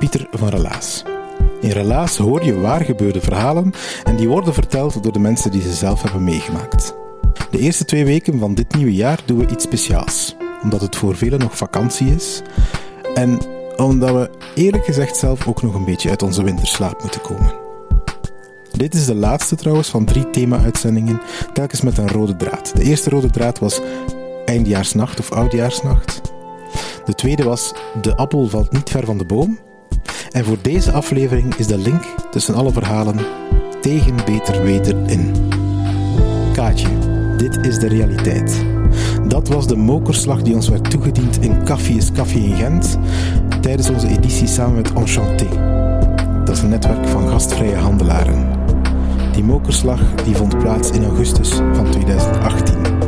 Pieter van Relaas. In Relaas hoor je waar gebeurde verhalen en die worden verteld door de mensen die ze zelf hebben meegemaakt. De eerste twee weken van dit nieuwe jaar doen we iets speciaals, omdat het voor velen nog vakantie is en omdat we eerlijk gezegd zelf ook nog een beetje uit onze winterslaap moeten komen. Dit is de laatste trouwens van drie thema-uitzendingen, telkens met een rode draad. De eerste rode draad was eindjaarsnacht of oudjaarsnacht. De tweede was De appel valt niet ver van de boom. En voor deze aflevering is de link tussen alle verhalen tegen beter weten in. Kaatje, dit is de realiteit. Dat was de mokerslag die ons werd toegediend in Café is Café in Gent tijdens onze editie samen met Enchanté. Dat is een netwerk van gastvrije handelaren. Die mokerslag die vond plaats in augustus van 2018.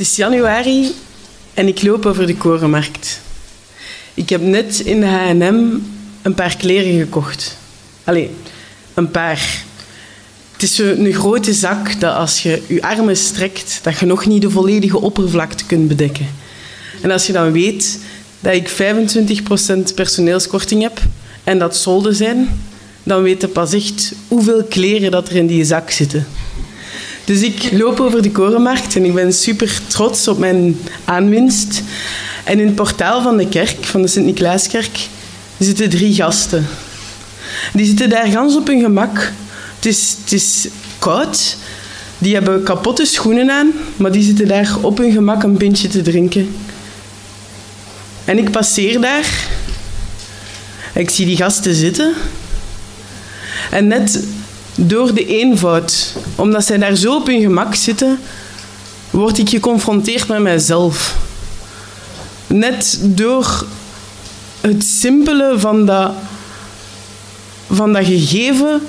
Het is januari en ik loop over de korenmarkt. Ik heb net in de H&M een paar kleren gekocht. Allee, een paar. Het is een grote zak dat als je je armen strekt, dat je nog niet de volledige oppervlakte kunt bedekken. En als je dan weet dat ik 25% personeelskorting heb en dat solden zijn, dan weet je pas echt hoeveel kleren dat er in die zak zitten. Dus ik loop over de korenmarkt en ik ben super trots op mijn aanwinst. En in het portaal van de kerk, van de Sint-Niklaaskerk, zitten drie gasten. Die zitten daar gans op hun gemak. Het is, het is koud. Die hebben kapotte schoenen aan, maar die zitten daar op hun gemak een pintje te drinken. En ik passeer daar. Ik zie die gasten zitten. En net door de eenvoud, omdat zij daar zo op hun gemak zitten, word ik geconfronteerd met mijzelf. Net door het simpele van dat, van dat gegeven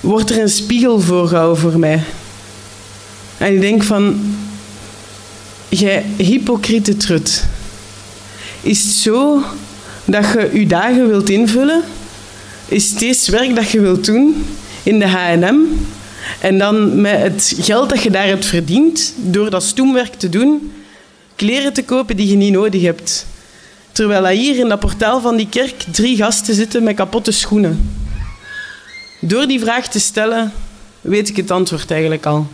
wordt er een spiegel voorgehouden voor mij. En ik denk van, jij hypocriete trut. Is het zo dat je je dagen wilt invullen is steeds werk dat je wilt doen in de H&M. En dan met het geld dat je daar hebt verdiend, door dat stoemwerk te doen, kleren te kopen die je niet nodig hebt. Terwijl hier in dat portaal van die kerk drie gasten zitten met kapotte schoenen. Door die vraag te stellen, weet ik het antwoord eigenlijk al.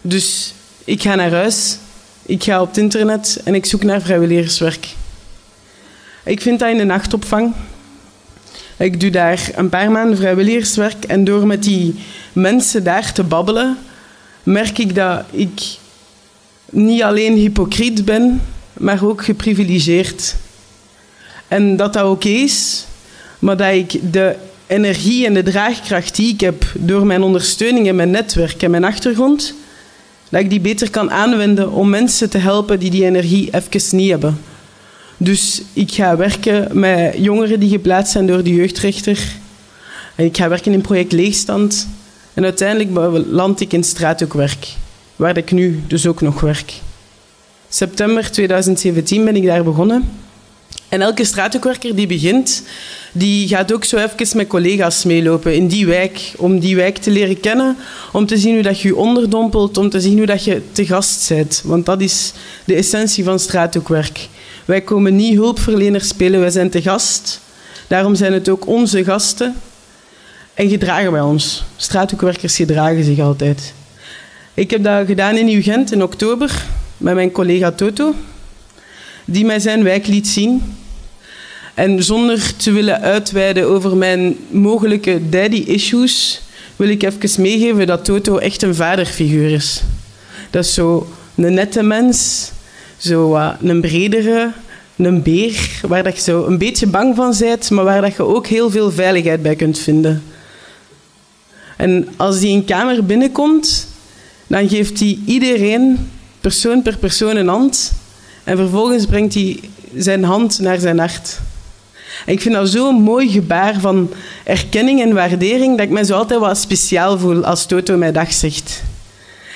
Dus ik ga naar huis, ik ga op het internet en ik zoek naar vrijwilligerswerk. Ik vind dat in de nachtopvang. Ik doe daar een paar maanden vrijwilligerswerk en door met die mensen daar te babbelen, merk ik dat ik niet alleen hypocriet ben, maar ook geprivilegeerd. En dat dat oké is, maar dat ik de energie en de draagkracht die ik heb door mijn ondersteuning en mijn netwerk en mijn achtergrond, dat ik die beter kan aanwenden om mensen te helpen die die energie even niet hebben. Dus ik ga werken met jongeren die geplaatst zijn door de jeugdrechter. En ik ga werken in project Leegstand. En uiteindelijk land ik in straathoekwerk, waar ik nu dus ook nog werk. September 2017 ben ik daar begonnen. En elke straathoekwerker die begint, die gaat ook zo even met collega's meelopen in die wijk, om die wijk te leren kennen, om te zien hoe dat je onderdompelt, om te zien hoe dat je te gast bent. Want dat is de essentie van straathoekwerk. Wij komen niet hulpverleners spelen, wij zijn te gast. Daarom zijn het ook onze gasten. En gedragen wij ons. Straathoekwerkers gedragen zich altijd. Ik heb dat gedaan in Ugent in oktober met mijn collega Toto. die mij zijn wijk liet zien. En zonder te willen uitweiden over mijn mogelijke daddy-issues, wil ik even meegeven dat Toto echt een vaderfiguur is. Dat is zo een nette mens, zo uh, een bredere, een beer, waar dat je zo een beetje bang van bent, maar waar dat je ook heel veel veiligheid bij kunt vinden. En als die een kamer binnenkomt, dan geeft hij iedereen, persoon per persoon, een hand. En vervolgens brengt hij zijn hand naar zijn hart. Ik vind dat zo'n mooi gebaar van erkenning en waardering, dat ik me zo altijd wat speciaal voel als Toto mij dag zegt.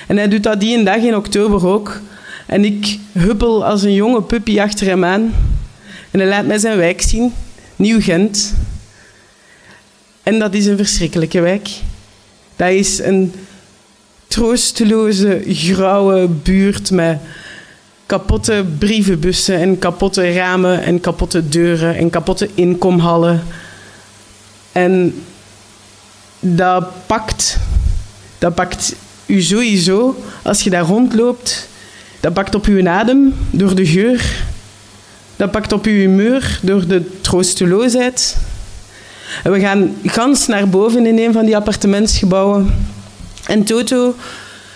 En hij doet dat die een dag in oktober ook. En ik huppel als een jonge puppy achter hem aan. En hij laat mij zijn wijk zien, Nieuw-Gent. En dat is een verschrikkelijke wijk. Dat is een troosteloze, grauwe buurt met kapotte brievenbussen en kapotte ramen en kapotte deuren en kapotte inkomhallen. En dat pakt, dat pakt u sowieso als je daar rondloopt. Dat pakt op uw adem door de geur. Dat pakt op uw humeur door de troosteloosheid. En we gaan gans naar boven in een van die appartementsgebouwen. En Toto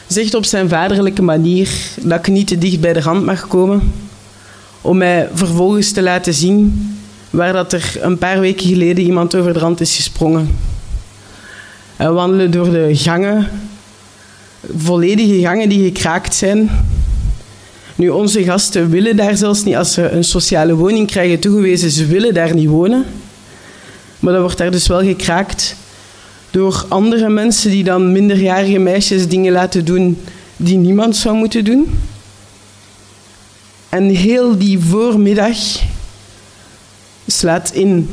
zegt op zijn vaderlijke manier dat ik niet te dicht bij de rand mag komen. Om mij vervolgens te laten zien waar dat er een paar weken geleden iemand over de rand is gesprongen. We wandelen door de gangen, volledige gangen die gekraakt zijn. Nu, onze gasten willen daar zelfs niet, als ze een sociale woning krijgen toegewezen, ze willen daar niet wonen. Maar dat wordt daar dus wel gekraakt door andere mensen die dan minderjarige meisjes dingen laten doen die niemand zou moeten doen. En heel die voormiddag slaat in.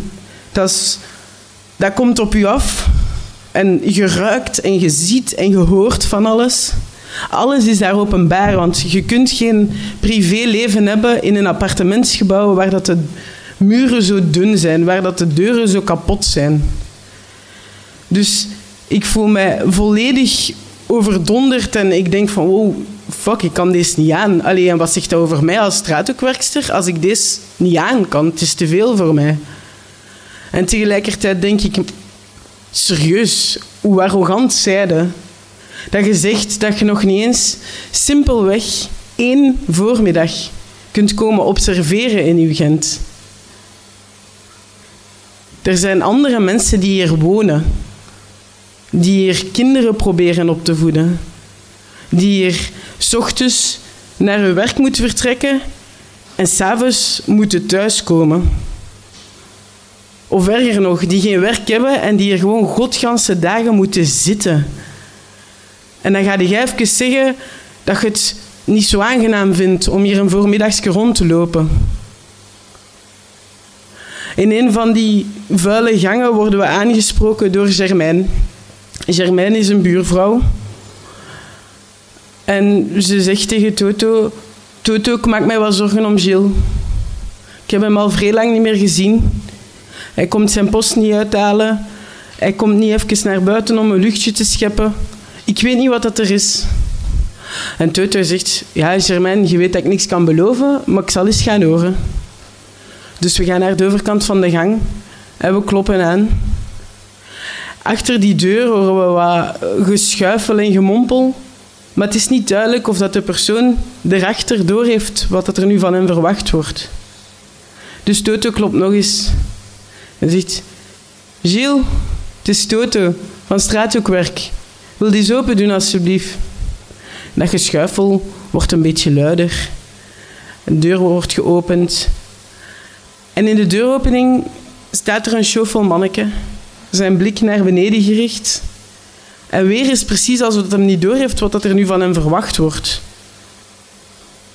Dat, is, dat komt op u af en je ruikt en je ziet en je hoort van alles. Alles is daar openbaar, want je kunt geen privéleven hebben in een appartementsgebouw waar dat de muren zo dun zijn, waar dat de deuren zo kapot zijn. Dus ik voel mij volledig overdonderd en ik denk van, wow, fuck, ik kan deze niet aan. Allee, en wat zegt dat over mij als straathoekwerkster als ik deze niet aan kan? Het is te veel voor mij. En tegelijkertijd denk ik, serieus, hoe arrogant zijde. Dat je zegt dat je nog niet eens simpelweg één voormiddag kunt komen observeren in uw Gent. Er zijn andere mensen die hier wonen die hier kinderen proberen op te voeden, die hier s ochtends naar hun werk moeten vertrekken en s'avonds moeten thuiskomen. Of erger nog, die geen werk hebben en die hier gewoon godganse dagen moeten zitten. En dan ga jij even zeggen dat je het niet zo aangenaam vindt om hier een voormiddagsje rond te lopen. In een van die vuile gangen worden we aangesproken door Germain. Germaine is een buurvrouw. En ze zegt tegen Toto: Toto, ik maak mij wel zorgen om Gilles. Ik heb hem al vrij lang niet meer gezien. Hij komt zijn post niet uithalen. Hij komt niet even naar buiten om een luchtje te scheppen. Ik weet niet wat dat er is. En Toto zegt: Ja, Germaine, je weet dat ik niks kan beloven, maar ik zal eens gaan horen. Dus we gaan naar de overkant van de gang en we kloppen aan. Achter die deur horen we wat geschuifel en gemompel. Maar het is niet duidelijk of dat de persoon erachter door heeft wat er nu van hem verwacht wordt. Dus Toto klopt nog eens. Hij zegt: Gilles, het is Toto van straathoekwerk. Wil die eens open doen, alsjeblieft? Dat geschuifel wordt een beetje luider. Een deur wordt geopend. En in de deuropening staat er een chauffeur manneke zijn blik naar beneden gericht. En weer is precies alsof hij niet doorheeft wat er nu van hem verwacht wordt.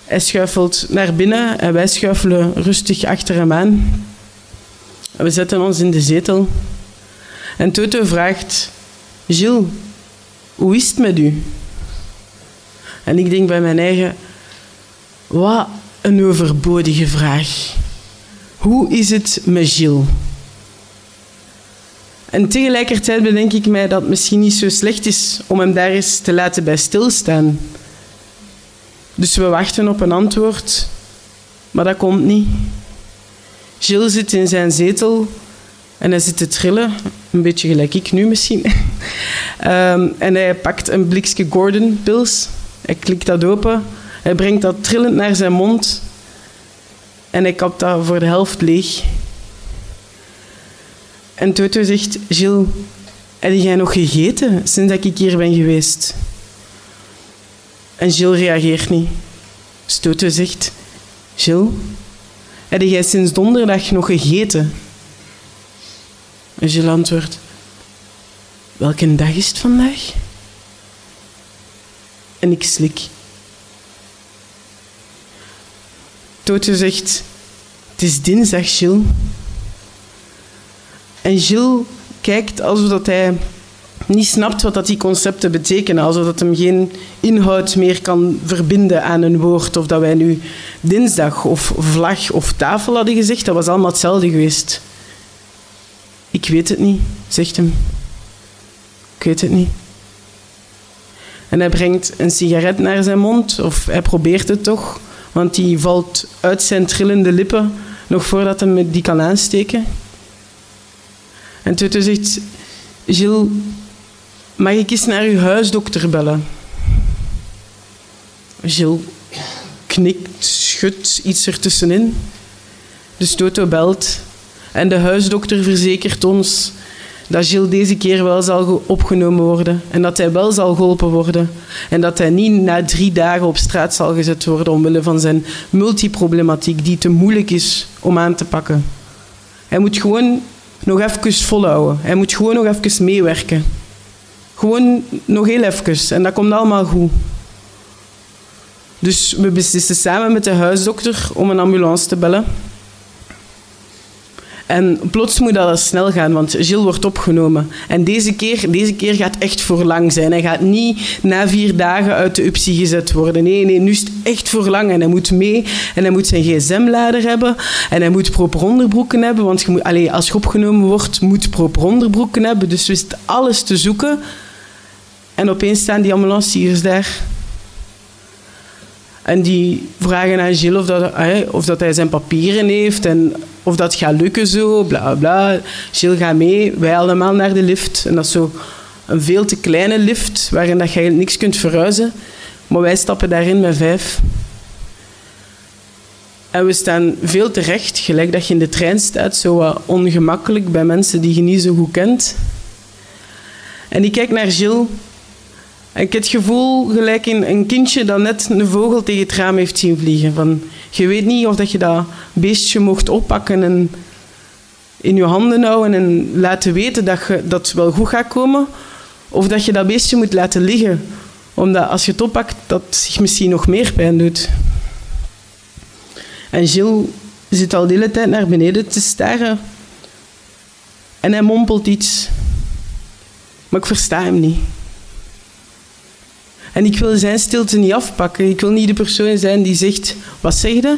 Hij schuifelt naar binnen en wij schuifelen rustig achter hem aan. we zetten ons in de zetel. En Toto vraagt: Gilles, hoe is het met u? En ik denk bij mijn eigen: wat een overbodige vraag. Hoe is het met Gilles? En tegelijkertijd bedenk ik mij dat het misschien niet zo slecht is om hem daar eens te laten bij stilstaan. Dus we wachten op een antwoord. maar dat komt niet. Gilles zit in zijn zetel en hij zit te trillen, een beetje gelijk ik nu misschien. Ehm, en hij pakt een blikje Gordon-pils, hij klikt dat open, hij brengt dat trillend naar zijn mond en hij kapt dat voor de helft leeg. En Toto zegt, Gilles, heb jij nog gegeten sinds ik hier ben geweest? En Gilles reageert niet. Stoto zegt, Gilles, heb jij sinds donderdag nog gegeten? En Gilles antwoordt, welke dag is het vandaag? En ik slik. Toto zegt, het is dinsdag, Gilles. En Gilles kijkt alsof dat hij niet snapt wat dat die concepten betekenen. Alsof dat hem geen inhoud meer kan verbinden aan een woord. Of dat wij nu dinsdag of vlag of tafel hadden gezegd, dat was allemaal hetzelfde geweest. Ik weet het niet, zegt hem. Ik weet het niet. En hij brengt een sigaret naar zijn mond, of hij probeert het toch, want die valt uit zijn trillende lippen nog voordat hij die kan aansteken. En Tutu zegt, Gilles, mag ik eens naar uw huisdokter bellen? Gilles knikt, schudt iets ertussenin. Dus Toto belt en de huisdokter verzekert ons dat Gilles deze keer wel zal opgenomen worden en dat hij wel zal geholpen worden en dat hij niet na drie dagen op straat zal gezet worden omwille van zijn multiproblematiek die te moeilijk is om aan te pakken. Hij moet gewoon nog even volhouden. Hij moet gewoon nog even meewerken. Gewoon nog heel even. En dat komt allemaal goed. Dus we beslissen samen met de huisdokter om een ambulance te bellen. En plots moet dat snel gaan, want Gilles wordt opgenomen. En deze keer, deze keer gaat echt voor lang zijn. Hij gaat niet na vier dagen uit de UPSI gezet worden. Nee, nee, nu is het echt voor lang. En hij moet mee. En hij moet zijn gsm-lader hebben. En hij moet proper onderbroeken hebben. Want je moet, allez, als je opgenomen wordt, moet proper onderbroeken hebben. Dus we zitten alles te zoeken. En opeens staan die ambulanciers daar. En die vragen aan Gilles of dat, of dat hij zijn papieren heeft en of dat gaat lukken zo, bla bla. Gilles gaat mee, wij allemaal naar de lift. En dat is zo een veel te kleine lift, waarin dat je niks kunt verhuizen. Maar wij stappen daarin met vijf. En we staan veel terecht, gelijk dat je in de trein staat, zo ongemakkelijk bij mensen die je niet zo goed kent. En ik kijk naar Gilles ik heb het gevoel, gelijk in een kindje dat net een vogel tegen het raam heeft zien vliegen. Van, je weet niet of dat je dat beestje mocht oppakken en in je handen houden en laten weten dat, je, dat het wel goed gaat komen. Of dat je dat beestje moet laten liggen. Omdat als je het oppakt, dat zich misschien nog meer pijn doet. En Gilles zit al de hele tijd naar beneden te staren. En hij mompelt iets. Maar ik versta hem niet. En ik wil zijn stilte niet afpakken. Ik wil niet de persoon zijn die zegt, wat zeg je?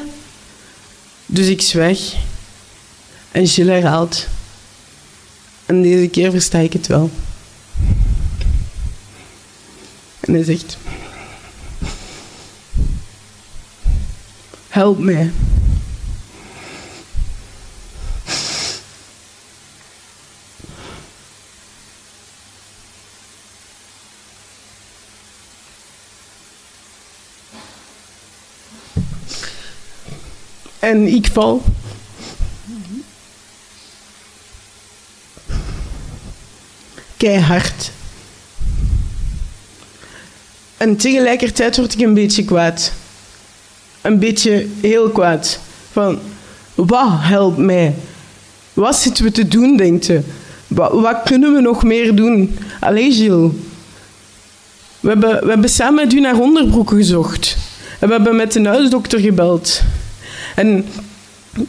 Dus ik zwijg. En Gilles herhaalt. En deze keer versta ik het wel. En hij zegt, help mij. En ik val. Keihard. En tegelijkertijd word ik een beetje kwaad. Een beetje heel kwaad. Van, wat helpt mij? Wat zitten we te doen, denkt je? Wat, wat kunnen we nog meer doen? Allee, Gilles. We hebben, we hebben samen met u naar onderbroeken gezocht. En we hebben met een huisdokter gebeld. En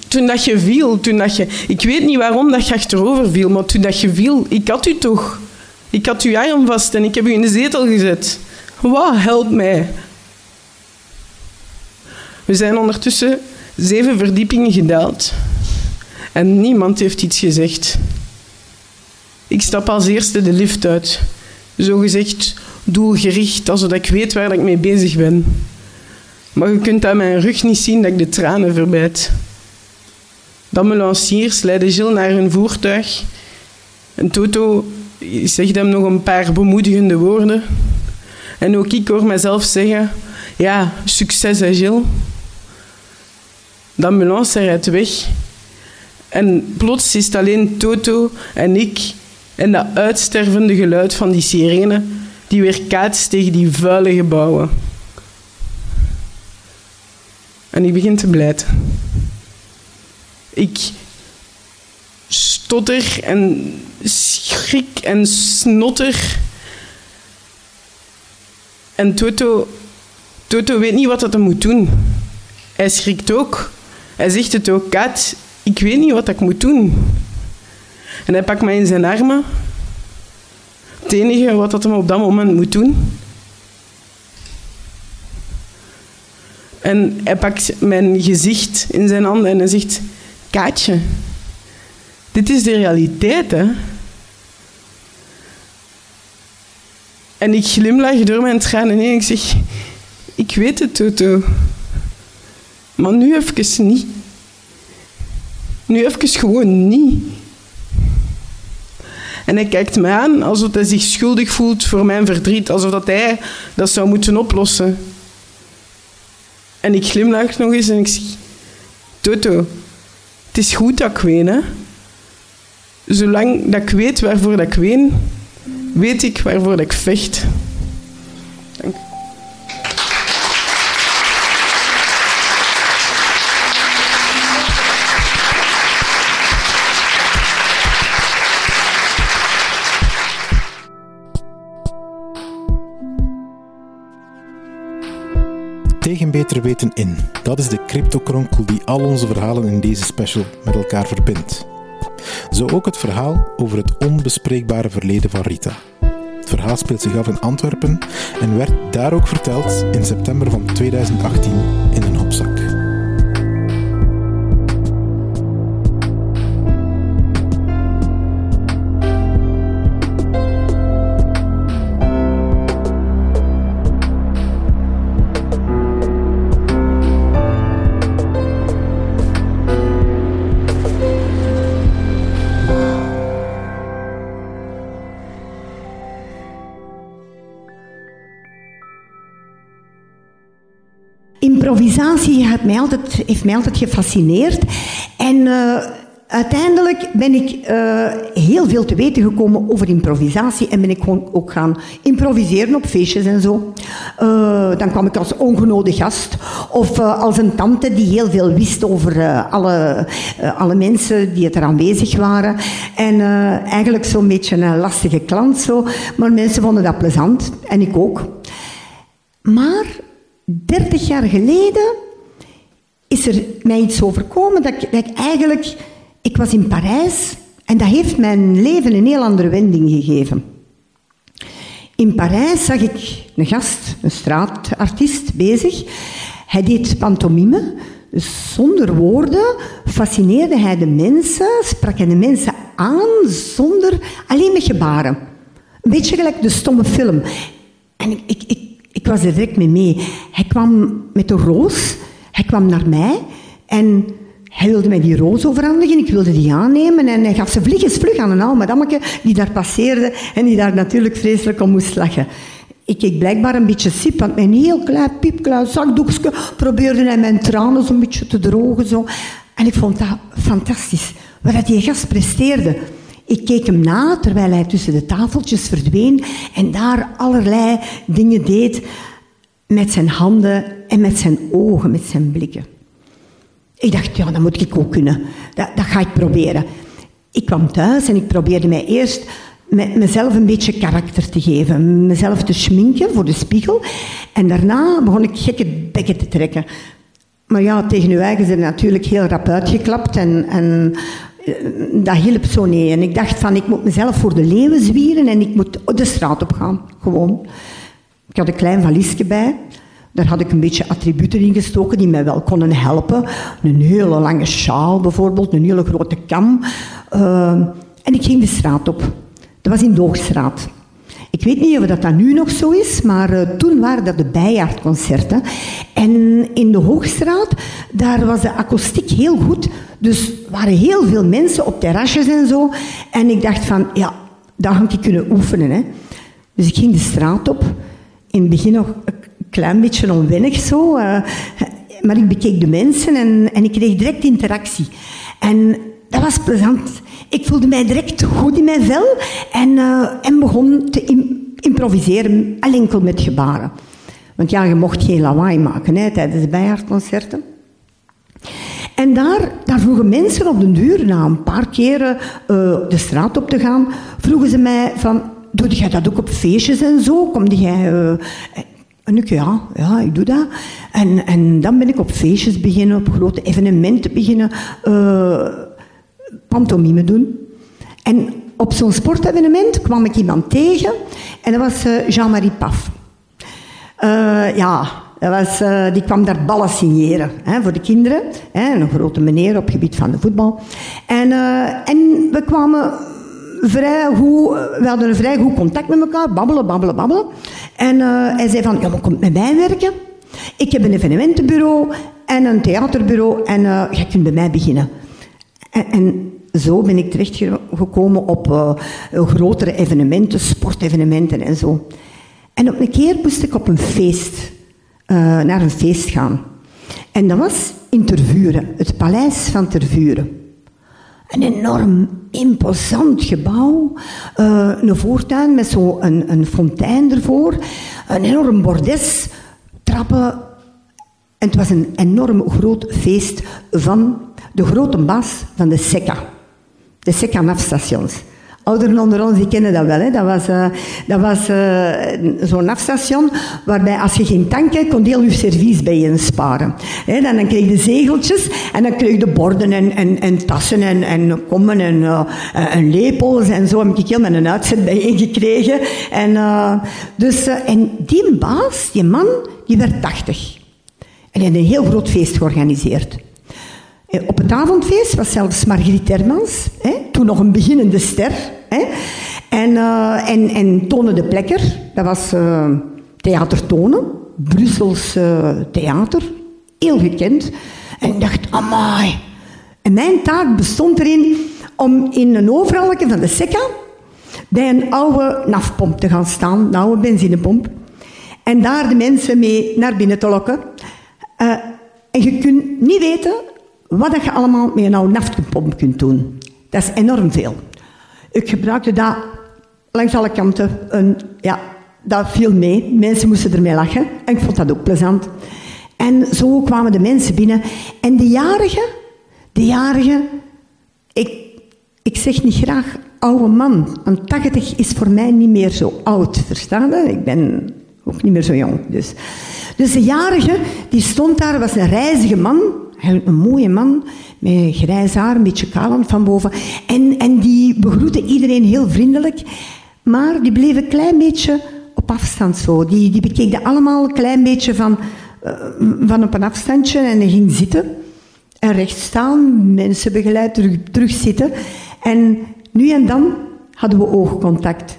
toen dat je viel, toen dat je... Ik weet niet waarom dat je achterover viel, maar toen dat je viel, ik had u toch. Ik had uw arm vast en ik heb u in de zetel gezet. Wat, help mij. We zijn ondertussen zeven verdiepingen gedaald. En niemand heeft iets gezegd. Ik stap als eerste de lift uit. Zo gezegd doelgericht, alsof ik weet waar ik mee bezig ben. Maar je kunt aan mijn rug niet zien dat ik de tranen verbijt. De ambulanciers leiden Gilles naar hun voertuig. En Toto zegt hem nog een paar bemoedigende woorden. En ook ik hoor mezelf zeggen... Ja, succes hè Gilles. De ambulance rijdt weg. En plots is het alleen Toto en ik en dat uitstervende geluid van die sirene die weer kaatst tegen die vuile gebouwen. En ik begin te blijten. Ik stotter en schrik en snotter. En Toto, Toto weet niet wat dat hij moet doen. Hij schrikt ook. Hij zegt het ook, Kat, ik weet niet wat ik moet doen. En hij pakt mij in zijn armen. Het enige wat dat op dat moment moet doen. En hij pakt mijn gezicht in zijn handen en hij zegt: Kaatje, dit is de realiteit, hè? En ik glimlach door mijn tranen en ik zeg: Ik weet het, Toto. Maar nu even niet. Nu even gewoon niet. En hij kijkt mij aan alsof hij zich schuldig voelt voor mijn verdriet, alsof dat hij dat zou moeten oplossen. En ik glimlach nog eens en ik zeg: Toto, het is goed dat ik ween, hè? Zolang dat ik weet waarvoor dat ik ween, weet ik waarvoor ik vecht. Beter weten in. Dat is de cryptokronkel die al onze verhalen in deze special met elkaar verbindt. Zo ook het verhaal over het onbespreekbare verleden van Rita. Het verhaal speelt zich af in Antwerpen en werd daar ook verteld in september van 2018 improvisatie heeft mij altijd, heeft gefascineerd. En uh, uiteindelijk ben ik uh, heel veel te weten gekomen over improvisatie. En ben ik gewoon ook gaan improviseren op feestjes en zo. Uh, dan kwam ik als ongenode gast. Of als een tante die heel veel wist over alle, alle mensen die er aanwezig waren. En eigenlijk zo'n beetje een lastige klant zo. Maar mensen vonden dat plezant. En ik ook. Maar 30 jaar geleden is er mij iets overkomen dat ik, eigenlijk... Ik was in Parijs en dat heeft mijn leven een heel andere wending gegeven. In Parijs zag ik een gast, een straatartiest, bezig. Hij deed pantomime. Dus zonder woorden fascineerde hij de mensen, sprak hij de mensen aan zonder, alleen met gebaren. Een beetje gelijk de stomme film. En ik, ik ik was direct mee mee. Hij kwam met een roos, hij kwam naar mij en hij wilde mij die roos overhandigen. Ik wilde die aannemen en hij gaf ze vliegjes vlug aan een oude madammeke die daar passeerde en die daar natuurlijk vreselijk om moest lachen. Ik keek blijkbaar een beetje sip, want met een heel klein piepklein zakdoekje probeerde hij mijn tranen zo'n beetje te drogen. Zo. En ik vond dat fantastisch, wat die gast presteerde. Ik keek hem na terwijl hij tussen de tafeltjes verdween en daar allerlei dingen deed met zijn handen en met zijn ogen, met zijn blikken. Ik dacht, ja, dat moet ik ook kunnen. Dat, dat ga ik proberen. Ik kwam thuis en ik probeerde mij eerst met mezelf een beetje karakter te geven. Mezelf te schminken voor de spiegel. En daarna begon ik gekke bekken te trekken. Maar ja, tegen uw eigen zijn natuurlijk heel rap uitgeklapt. En, en dat hielp zo niet. En ik dacht van, ik moet mezelf voor de leeuwen zwieren en ik moet de straat op gaan. Gewoon. Ik had een klein valiesje bij. Daar had ik een beetje attributen in gestoken die mij wel konden helpen. Een hele lange sjaal bijvoorbeeld, een hele grote kam. Uh, en ik ging de straat op. Dat was in Doogstraat. Ik weet niet of dat, dat nu nog zo is, maar uh, toen waren dat de bijaardconcerten. En in de Hoogstraat, daar was de akoestiek heel goed. Dus waren heel veel mensen op terrasjes en zo. En ik dacht van, ja, daar had ik kunnen oefenen. Hè. Dus ik ging de straat op. In het begin nog een klein beetje onwennig zo. Uh, maar ik bekeek de mensen en, en ik kreeg direct interactie. En dat was plezant. Ik voelde mij direct goed in mijn vel en, uh, en begon te improviseren, alleen enkel met gebaren. Want ja, je mocht geen lawaai maken hè, tijdens de. En daar, daar vroegen mensen op de duur, na een paar keren uh, de straat op te gaan, vroegen ze mij van, doe jij dat ook op feestjes en zo? Kom jij... Uh, en ik, ja, ja, ik doe dat. En, en dan ben ik op feestjes beginnen, op grote evenementen beginnen, pantomime doen. En op zo'n sportevenement kwam ik iemand tegen en dat was uh, Jean-Marie Paf. Uh, ja, dat was, uh, die kwam daar ballen signeren hè, voor de kinderen. Hè, een grote meneer op het gebied van de voetbal. En, en we kwamen vrij goed, we hadden een vrij goed contact met elkaar, babbelen, babbelen, babbelen. En hij zei van, ja, maar kom met mij werken. Ik heb een evenementenbureau en een theaterbureau en jij kunt bij mij beginnen. En, en zo ben ik terechtgekomen op uh, grotere evenementen, sportevenementen en zo. En op een keer moest ik op een feest, uh, naar een feest gaan. En dat was in Tervuren, het paleis van Tervuren. Een enorm imposant gebouw, uh, een voortuin met zo'n een, een fontein ervoor, een enorm bordes, trappen. En het was een enorm groot feest van de grote baas van de SECA de SECA-nafstations. Ouderen onder ons die kennen dat wel. Hè. Dat was, uh, dat was uh, zo'n nafstation waarbij als je ging tanken, kon heel je servies bij je sparen. Hè, dan, dan kreeg je zegeltjes en dan kreeg je borden en, en, en tassen en, en kommen en, uh, lepels en zo heb ik heel een uitzet bijeen gekregen. En, dus, en die baas, die man, die werd 80. En hij had een heel groot feest georganiseerd. Eh, op het avondfeest was zelfs Margriet Hermans, hè, toen nog een beginnende ster. Hè, en, uh, en, en Tone de Plekker, dat was uh, Theater Tonen, Brussels theater, heel gekend. En ik dacht, amai. En mijn taak bestond erin om in een overalletje van de Sekka bij een oude nafpomp te gaan staan, een oude benzinepomp. En daar de mensen mee naar binnen te lokken. en je kunt niet weten wat je allemaal met een oude naftpomp kunt doen. Dat is enorm veel. Ik gebruikte dat langs alle kanten. Een, ja, dat viel mee. Mensen moesten ermee lachen. En ik vond dat ook plezant. En zo kwamen de mensen binnen. En de jarigen, de jarigen, ik, ik zeg niet graag oude man. Want 80 is voor mij niet meer zo oud, verstaan je? Ik ben ook niet meer zo jong. Dus, dus de jarige, die stond daar, was een reizige man, een mooie man met grijs haar, een beetje kaal van boven. En, en die begroette iedereen heel vriendelijk, maar die bleef een klein beetje op afstand zo. Die, die bekeek allemaal een klein beetje van, uh, van op een afstandje en hij ging zitten. En recht staan, mensen begeleid, terug, terug zitten. En nu en dan hadden we oogcontact.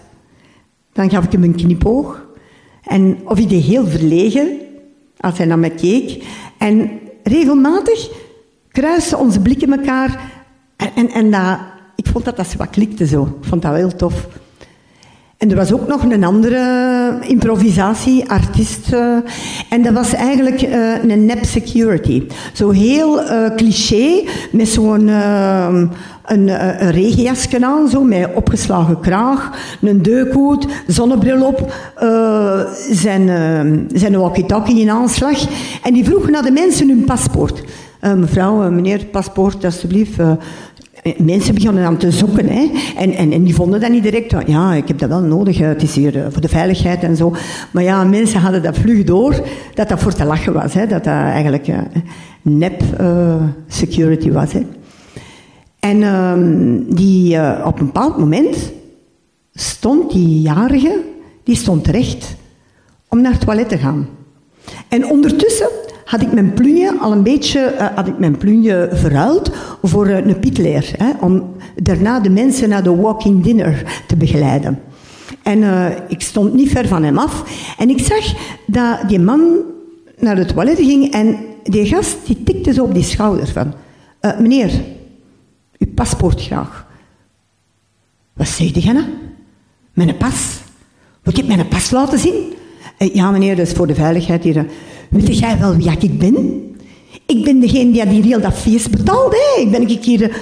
Dan gaf ik hem een knipoog. En of hij deed heel verlegen als hij naar me keek. En regelmatig kruisten onze blikken elkaar. En, en, en dat, ik vond dat dat wat klikte zo. Ik vond dat heel tof. En er was ook nog een andere improvisatieartiest. Uh, en dat was eigenlijk uh, een nep security. Zo heel uh, cliché, met zo'n een, een regenjasje aan, zo, met opgeslagen kraag, een deukhoed, zonnebril op, zijn, zijn walkie-talkie in aanslag. En die vroegen naar de mensen hun paspoort. mevrouw, meneer, paspoort, alstublieft. Eh, mensen begonnen aan te zoeken. Hè. En, en, en die vonden dat niet direct. Ja, ik heb dat wel nodig. Het is hier eh, voor de veiligheid en zo. Maar ja, mensen hadden dat vlug door. Dat dat voor te lachen was. Hè. Dat dat eigenlijk uh, nep uh, security was. Hè. En uh, die, op een bepaald moment stond die jarige, die stond recht om naar het toilet te gaan. En ondertussen had ik mijn plunje al een beetje uh, had ik mijn plunje verruild voor uh, een pitleer. Hè, om daarna de mensen naar de walking dinner te begeleiden. En uh, ik stond niet ver van hem af. En ik zag dat die man naar het toilet ging en die gast die tikte zo op die schouder van... Meneer, uw paspoort graag. Wat zei die nou? Mijn pas? Moet ik mijn pas laten zien? Ja, meneer, dat is voor de veiligheid hier. Weet jij wel wie ik ben? Ik ben degene die die heel dat feest betaalt. Hè? Ik ben ik hier...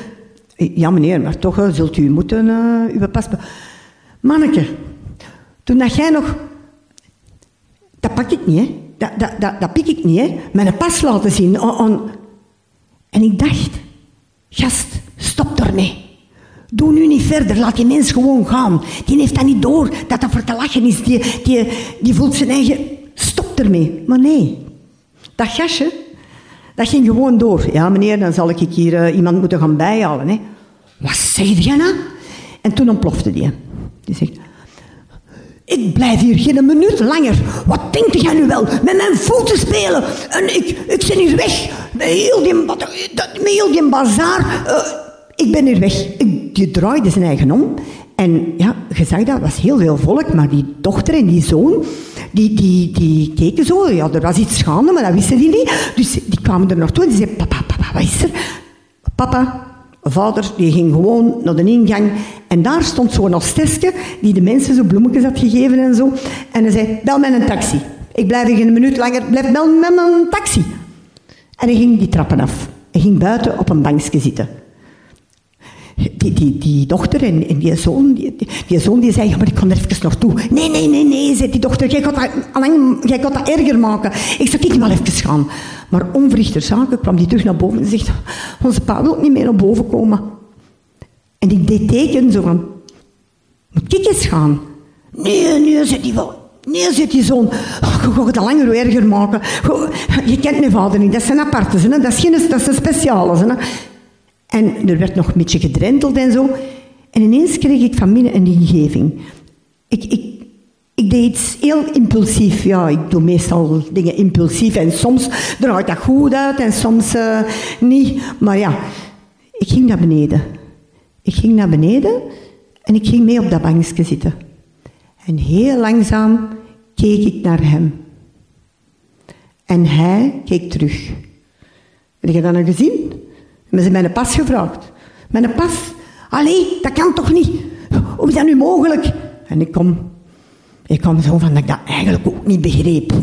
Ja, meneer, maar toch zult u moeten uh, uw pas... Manneke, toen dat jij nog... Dat pak ik niet, hè. Dat, dat, dat, dat pik ik niet, hè. Mijn pas laten zien. On, En ik dacht... Gast, stop ermee. Doe nu niet verder, laat die mens gewoon gaan. Die heeft dat niet door, dat dat voor te lachen is. Die, die, die voelt zijn eigen... Stop ermee. Maar nee, dat gastje, dat ging gewoon door. Ja, meneer, dan zal ik hier uh, iemand moeten gaan bijhalen. Hè. Wat zeg je nou? En toen ontplofte die. Die zegt... Ik blijf hier geen minuut langer. Wat denkt jij nu wel? Met mijn voeten spelen. En ik, ik ben hier weg. Met heel die, met heel die bazaar. Uh, ik ben hier weg. Ik, die draaide zijn eigen om. En ja, je zag dat, was heel veel volk, maar die dochter en die zoon, die, die, die keken zo. Ja, er was iets schaande, maar dat wisten die niet. Dus die kwamen er naartoe en die zeiden, papa, papa, wat is er? Papa, vader, die ging gewoon naar de ingang. En daar stond zo'n hostesje, die de mensen zo bloemetjes had gegeven en zo. En hij zei, bel met een taxi. Ik blijf hier een minuut langer, blijf bel met een taxi. En hij ging die trappen af. Hij ging buiten op een bankje zitten die, die, die dochter en, die zoon, die, die, zoon die zei, ja, maar ik kan er even naartoe. Nee, nee, nee, nee, zei die dochter, jij gaat dat, alleen, jij gaat dat erger maken. Ik zou ik wel even gaan. Maar onverrichter zaken kwam die terug naar boven en zegt, onze pa wil niet meer naar boven komen. En ik deed teken zo van, moet ik eens gaan? Nee, nee, zei die. Nee, zit die zoon. Oh, gaat het langer erger maken. Je kent mijn vader niet. Dat zijn aparte. Dat is geen dat een speciale. Hè? En er werd nog een beetje gedrenteld en zo. En ineens kreeg ik van binnen een ingeving. Ik, ik, ik deed iets heel impulsief. Ja, ik doe meestal dingen impulsief. En soms draait dat goed uit en soms uh, niet. Maar ja, ik ging naar beneden. Ik ging naar beneden en ik ging mee op dat bankje zitten. En heel langzaam keek ik naar hem. En hij keek terug. Heb je dat nou gezien? Hebben ze mijn pas gevraagd. Mijn pas? Allee, dat kan toch niet? Hoe is dat nu mogelijk? En ik kom, ik kom zo van dat ik dat eigenlijk ook niet begreep.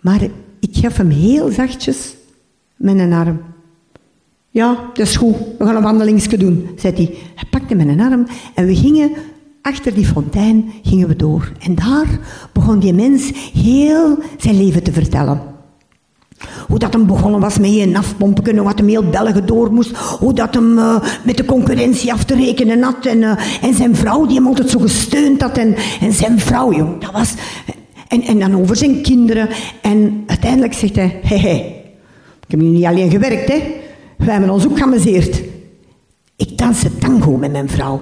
Maar ik gaf hem heel zachtjes mijn arm. Ja, dat is goed. We gaan een wandelingsje doen, zei hij. Hij pakte mijn arm en we gingen achter die fontein gingen we door. En daar begon die mens heel zijn leven te vertellen. Hoe dat hem begonnen was met een afpompen, hoe dat hem heel België door moest. Hoe dat hem uh, met de concurrentie af te rekenen had. En, uh, en zijn vrouw, die hem altijd zo gesteund had. En, en zijn vrouw, jong, dat was... En, en dan over zijn kinderen. En uiteindelijk zegt hij, hé, hé, ik heb hier niet alleen gewerkt, hè. Wij hebben ons ook geamuseerd. Ik danste tango met mijn vrouw.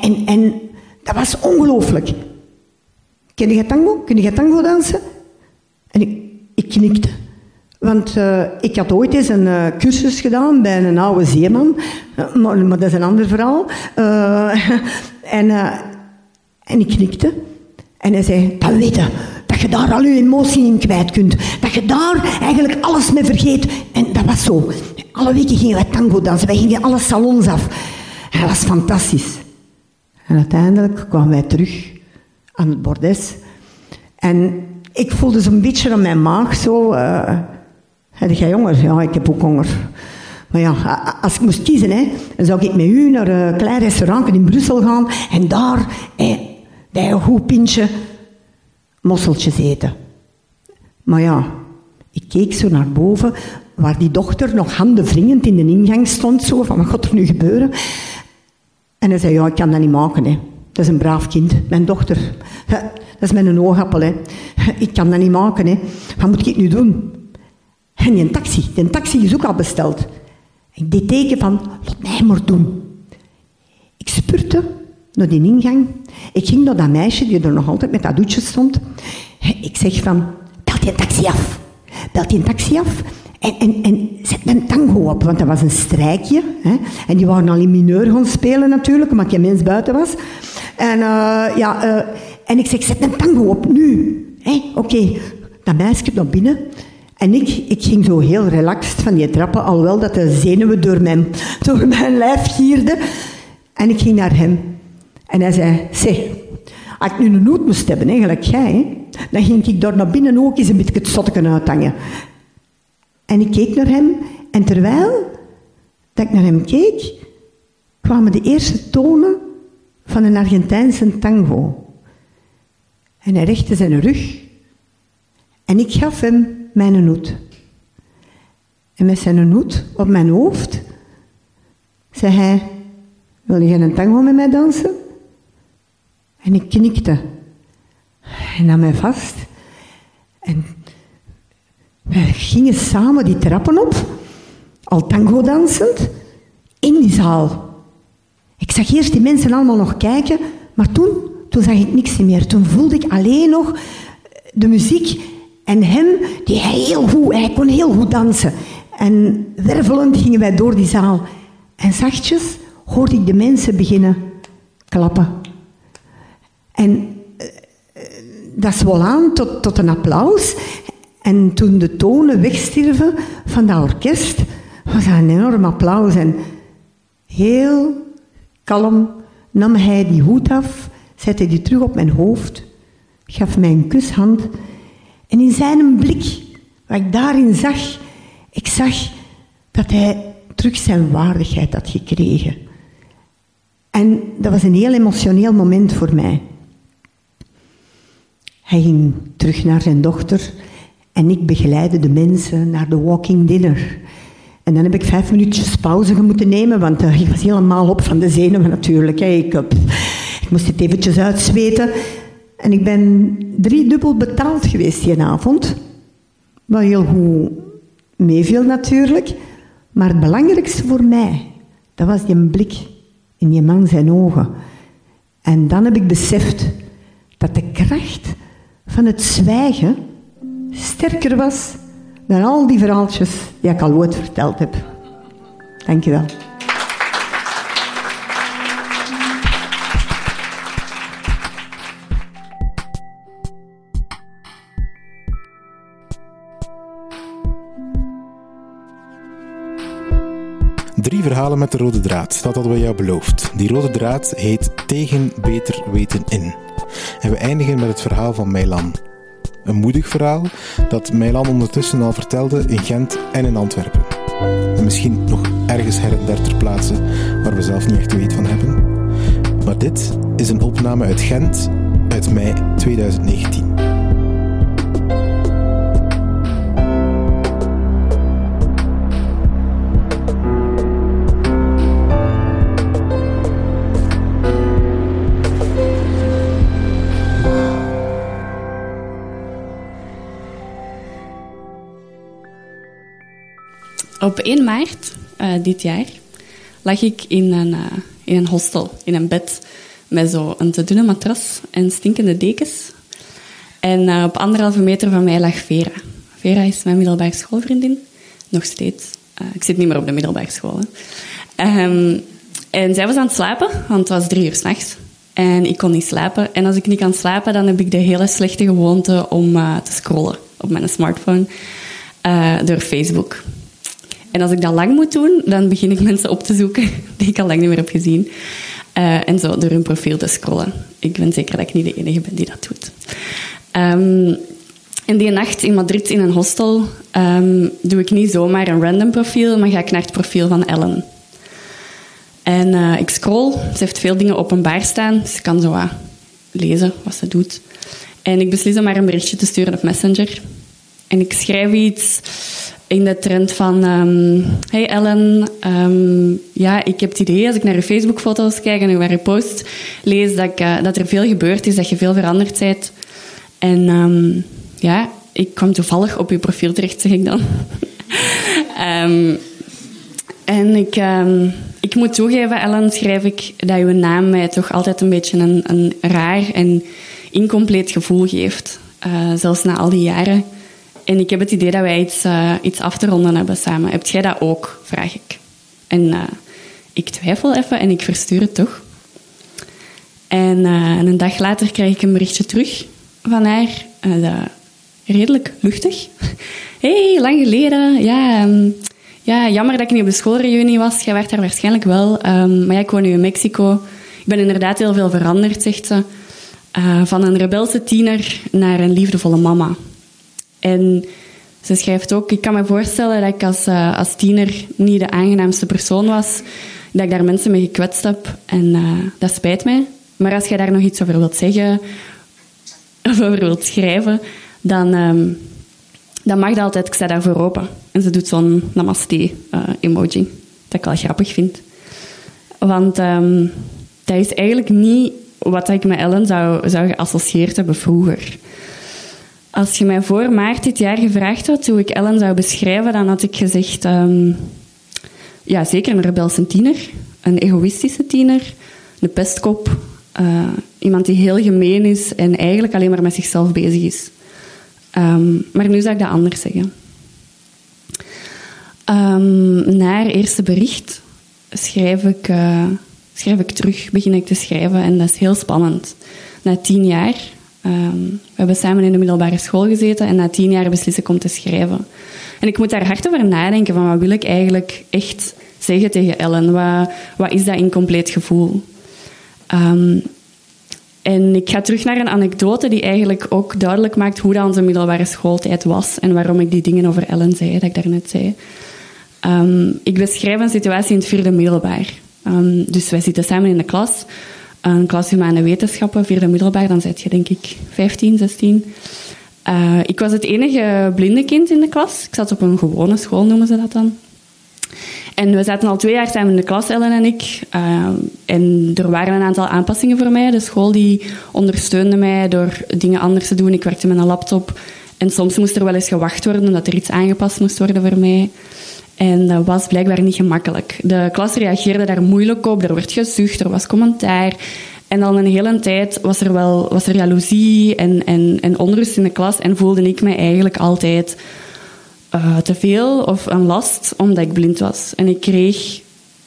En, en dat was ongelooflijk. Ken je tango? Kun je tango dansen? En ik, ik knikte. Want uh, ik had ooit eens een uh, cursus gedaan bij een oude zeeman, uh, maar, maar, dat is een ander verhaal. en, ik knikte. En hij zei, dat weten, dat je daar al je emotie in kwijt kunt. Dat je daar eigenlijk alles mee vergeet. En dat was zo. Alle weken gingen wij tango dansen, wij gingen alle salons af. Dat was fantastisch. En uiteindelijk kwamen wij terug aan het bordes. En ik voelde zo'n beetje aan mijn maag zo... Heb jij honger? Ja, ik heb ook honger. Maar ja, als ik moest kiezen, hè, dan zou ik met u naar een klein restaurant in Brussel gaan en daar bij een goed pintje mosseltjes eten. Maar ja, ik keek zo naar boven, waar die dochter nog handen wringend in de ingang stond, zo van wat gaat er nu gebeuren? En hij zei, ja, ik kan dat niet maken, hè. Dat is een braaf kind, mijn dochter. Dat is mijn oogappel, hè. Ik kan dat niet maken, hè. Wat moet ik nu doen? En die taxi, die taxi is ook al besteld. Ik deed teken van, laat mij maar doen. Ik spurte naar die ingang. Ik ging naar dat meisje die er nog altijd met dat doetje stond. Ik zeg van, bel die taxi af. Bel die taxi af En, en, en zet een tango op, want dat was een strijkje. Hè. En die waren al in mineur gaan spelen natuurlijk, omdat je mens buiten was. En, uh, ja, uh, en ik zeg, zet een tango op, nu. Oké, dat meisje naar binnen. En ik, ik ging zo heel relaxed van die trappen, alhoewel dat de zenuwen door mijn, door mijn lijf gierden. En ik ging naar hem. En hij zei, zeg, als ik nu een noot moest hebben, eigenlijk jij, dan ging ik daar naar binnen ook eens een beetje het zotteken uithangen. En ik keek naar hem en terwijl dat ik naar hem keek, kwamen de eerste tonen van een Argentijnse tango. En hij richtte zijn rug en ik gaf hem mijn hoed. En met zijn hoed op mijn hoofd zei hij, wil je een tango met mij dansen? En ik knikte. Hij nam mij vast en we gingen samen die trappen op, al tango dansend, in die zaal. Ik zag eerst die mensen allemaal nog kijken, maar toen, toen zag ik niks meer. Toen voelde ik alleen nog de muziek en hem, die heel goed, hij kon heel goed dansen. En wervelend gingen wij door die zaal. En zachtjes hoorde ik de mensen beginnen klappen. En uh, dat zwol aan tot, tot een applaus. En toen de tonen wegstierven van dat orkest, was dat een enorm applaus. En heel kalm nam hij die hoed af, zette die terug op mijn hoofd, gaf mij een kushand. En in zijn blik, wat ik daarin zag, ik zag dat hij terug zijn waardigheid had gekregen. En dat was een heel emotioneel moment voor mij. Hij ging terug naar zijn dochter en ik begeleidde de mensen naar de walking dinner. En dan heb ik vijf minuutjes pauze moeten nemen, want uh, ik was helemaal op van de zenuwen natuurlijk. Ik, uh, ik moest het eventjes uitzweten. En ik ben driedubbel betaald geweest die avond. Wat heel goed meeviel natuurlijk. Maar het belangrijkste voor mij, dat was die blik in die man zijn ogen. En dan heb ik beseft dat de kracht van het zwijgen sterker was dan al die verhaaltjes die ik al ooit verteld heb. Dank je wel. Met de rode draad, dat hadden we jou beloofd. Die rode draad heet Tegen Beter Weten In. En we eindigen met het verhaal van Meilan. Een moedig verhaal dat Meilan ondertussen al vertelde in Gent en in Antwerpen. En misschien nog ergens her en der ter plaatse waar we zelf niet echt weet van hebben. Maar dit is een opname uit Gent uit mei 2019. Op 1 maart uh, dit jaar lag ik in een, uh, in een hostel, in een bed, met zo'n te dunne matras en stinkende dekens. En uh, op anderhalve meter van mij lag Vera. Vera is mijn middelbare schoolvriendin, nog steeds. ik zit niet meer op de middelbare school. Um, en zij was aan het slapen, want het was drie uur s'nachts. En ik kon niet slapen. En als ik niet kan slapen, dan heb ik de hele slechte gewoonte om te scrollen op mijn smartphone door Facebook. En als ik dat lang moet doen, dan begin ik mensen op te zoeken die ik al lang niet meer heb gezien. Uh, en zo door hun profiel te scrollen. Ik ben zeker dat ik niet de enige ben die dat doet. Um, en die nacht in Madrid in een hostel um, doe ik niet zomaar een random profiel, maar ga ik naar het profiel van Ellen. En uh, ik scroll. Ze heeft veel dingen openbaar staan, ik kan zo uh, lezen wat ze doet. En ik beslis om maar een berichtje te sturen op Messenger. En ik schrijf iets in de trend van... Um, hey Ellen, um, ja, ik heb het idee als ik naar je Facebook-foto's kijk en naar je post lees dat, uh, dat er veel gebeurd is, dat je veel veranderd bent. En um, ja, ik kwam toevallig op je profiel terecht, zeg ik dan. en ik, ik moet toegeven, Ellen, schrijf ik dat je naam mij toch altijd een beetje een, een raar en incompleet gevoel geeft. Uh, zelfs na al die jaren En ik heb het idee dat wij iets, uh, iets af te ronden hebben samen. Heb jij dat ook, vraag ik. En uh, ik twijfel even en ik verstuur het toch. En, en, een dag later krijg ik een berichtje terug van haar. redelijk luchtig. hey, lang geleden. Ja, um, ja, jammer dat ik niet op de schoolreunie was. Jij werd daar waarschijnlijk wel. Um, maar ja, ik woon nu in Mexico. Ik ben inderdaad heel veel veranderd, zegt ze. van een rebelse tiener naar een liefdevolle mama. En ze schrijft ook, ik kan me voorstellen dat ik als, uh, als tiener niet de aangenaamste persoon was, dat ik daar mensen mee gekwetst heb. En uh, dat spijt mij. Maar als jij daar nog iets over wilt zeggen, of over wilt schrijven, dan, um, dan mag dat altijd. Ik sta daarvoor open. En ze doet zo'n namaste-emoji, uh, dat ik wel grappig vind. Want um, dat is eigenlijk niet wat ik met Ellen zou, zou geassocieerd hebben vroeger. Als je mij voor maart dit jaar gevraagd had hoe ik Ellen zou beschrijven, dan had ik gezegd... Um, ja, zeker een rebelse tiener. Een egoïstische tiener. Een pestkop. Uh, iemand die heel gemeen is en eigenlijk alleen maar met zichzelf bezig is. Um, maar nu zou ik dat anders zeggen. Um, na eerste bericht schrijf ik, uh, schrijf ik terug, begin ik te schrijven. En dat is heel spannend. Na tien jaar Um, we hebben samen in de middelbare school gezeten en na tien jaar beslis ik om te schrijven. En ik moet daar hard over nadenken van wat wil ik eigenlijk echt zeggen tegen Ellen? Wat, is dat incompleet gevoel? Um, en ik ga terug naar een anekdote die eigenlijk ook duidelijk maakt hoe dat onze middelbare schooltijd was en waarom ik die dingen over Ellen zei, dat ik daarnet zei. Um, ik beschrijf een situatie in het vierde middelbaar. dus wij zitten samen in de klas een klas humane wetenschappen, vierde middelbaar, dan zit je denk ik 15, 16. Uh, ik was het enige blinde kind in de klas. Ik zat op een gewone school, noemen ze dat dan. En we zaten al twee jaar samen in de klas, Ellen en ik. Uh, en er waren een aantal aanpassingen voor mij. De school die ondersteunde mij door dingen anders te doen. Ik werkte met een laptop. En soms moest er wel eens gewacht worden, omdat er iets aangepast moest worden voor mij. En dat was blijkbaar niet gemakkelijk. De klas reageerde daar moeilijk op. Er werd gezucht, er was commentaar. En dan een hele tijd was er wel was er jaloezie en, en, en onrust in de klas. En voelde ik me eigenlijk altijd uh, te veel of een last omdat ik blind was. En ik kreeg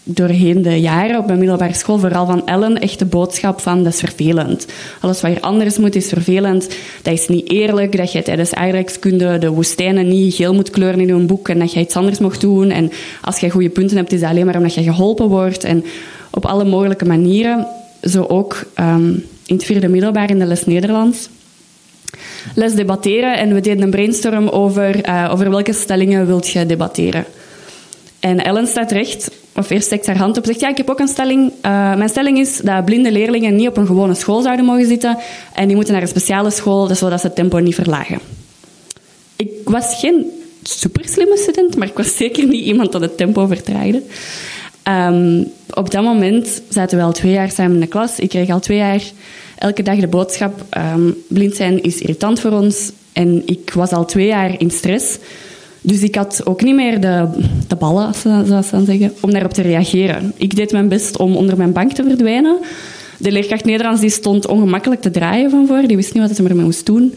doorheen de jaren op mijn middelbare school, vooral van Ellen, echt de boodschap van dat is vervelend. Alles wat hier anders moet is vervelend. Dat is niet eerlijk, dat je tijdens aardrijkskunde de woestijnen niet geel moet kleuren in een boek en dat je iets anders mocht doen. En als je goede punten hebt, is dat alleen maar omdat je geholpen wordt. En op alle mogelijke manieren. Zo ook um, in het vierde middelbaar in de les Nederlands. Les debatteren en we deden een brainstorm over, uh, over welke stellingen wilt je debatteren. En Ellen staat recht of eerst steekt haar hand op zegt, ja, ik heb ook een stelling. Uh, mijn stelling is dat blinde leerlingen niet op een gewone school zouden mogen zitten en die moeten naar een speciale school, dus zodat ze het tempo niet verlagen. Ik was geen super slimme student, maar ik was zeker niet iemand dat het tempo vertraagde. Um, op dat moment zaten we al twee jaar samen in de klas. Ik kreeg al twee jaar elke dag de boodschap, um, blind zijn is irritant voor ons. En ik was al twee jaar in stress. Dus ik had ook niet meer de, de ballen, zoals ze dan zeggen, om daarop te reageren. Ik deed mijn best om onder mijn bank te verdwijnen. De leerkracht Nederlands die stond ongemakkelijk te draaien van voor. Die wist niet wat ze ermee moest doen.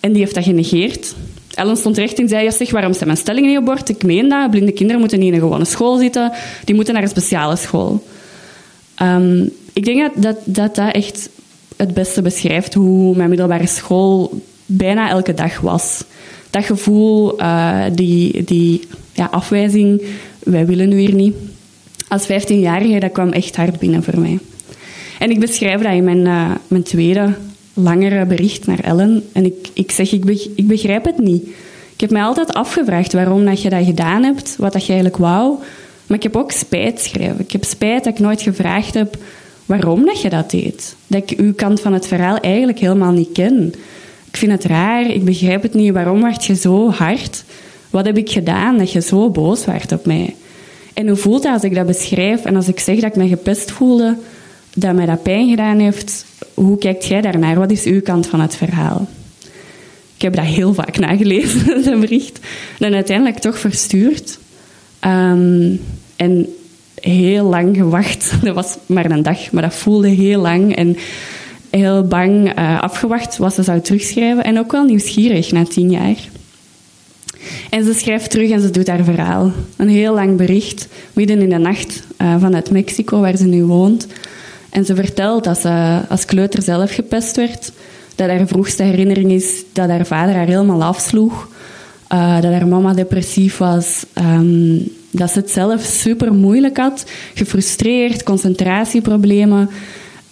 En die heeft dat genegeerd. Ellen stond recht en zei, ja, waarom staat mijn stelling niet op bord? Ik meen dat. Blinde kinderen moeten niet in een gewone school zitten. Die moeten naar een speciale school. Um, ik denk dat, dat, dat dat echt het beste beschrijft hoe mijn middelbare school bijna elke dag was dat gevoel, uh, die, die ja, afwijzing, wij willen hier niet. Als 15-jarige, dat kwam echt hard binnen voor mij. En ik beschrijf dat in mijn, uh, mijn tweede langere bericht naar Ellen. En ik, ik zeg, ik, ik begrijp het niet. Ik heb mij altijd afgevraagd waarom dat je dat gedaan hebt, wat dat je eigenlijk wou. Maar ik heb ook spijt geschreven. Ik heb spijt dat ik nooit gevraagd heb waarom dat je dat deed. Dat ik uw kant van het verhaal eigenlijk helemaal niet ken ik vind het raar, ik begrijp het niet, waarom werd je zo hard? Wat heb ik gedaan dat je zo boos werd op mij? En hoe voelt het als ik dat beschrijf en als ik zeg dat ik me gepest voelde, dat mij dat pijn gedaan heeft? Hoe kijkt jij daarnaar? Wat is uw kant van het verhaal? Ik heb dat heel vaak nagelezen, dat bericht. En uiteindelijk toch verstuurd. Um, en heel lang gewacht. Dat was maar een dag, maar dat voelde heel lang. En heel bang uh, afgewacht wat ze zou terugschrijven. En ook wel nieuwsgierig na tien jaar. En ze schrijft terug en ze doet haar verhaal. Een heel lang bericht, midden in de nacht, uh, vanuit Mexico, waar ze nu woont. En ze vertelt dat ze als kleuter zelf gepest werd. Dat haar vroegste herinnering is dat haar vader haar helemaal afsloeg. Uh, dat haar mama depressief was. Um, dat ze het zelf super moeilijk had. Gefrustreerd, concentratieproblemen.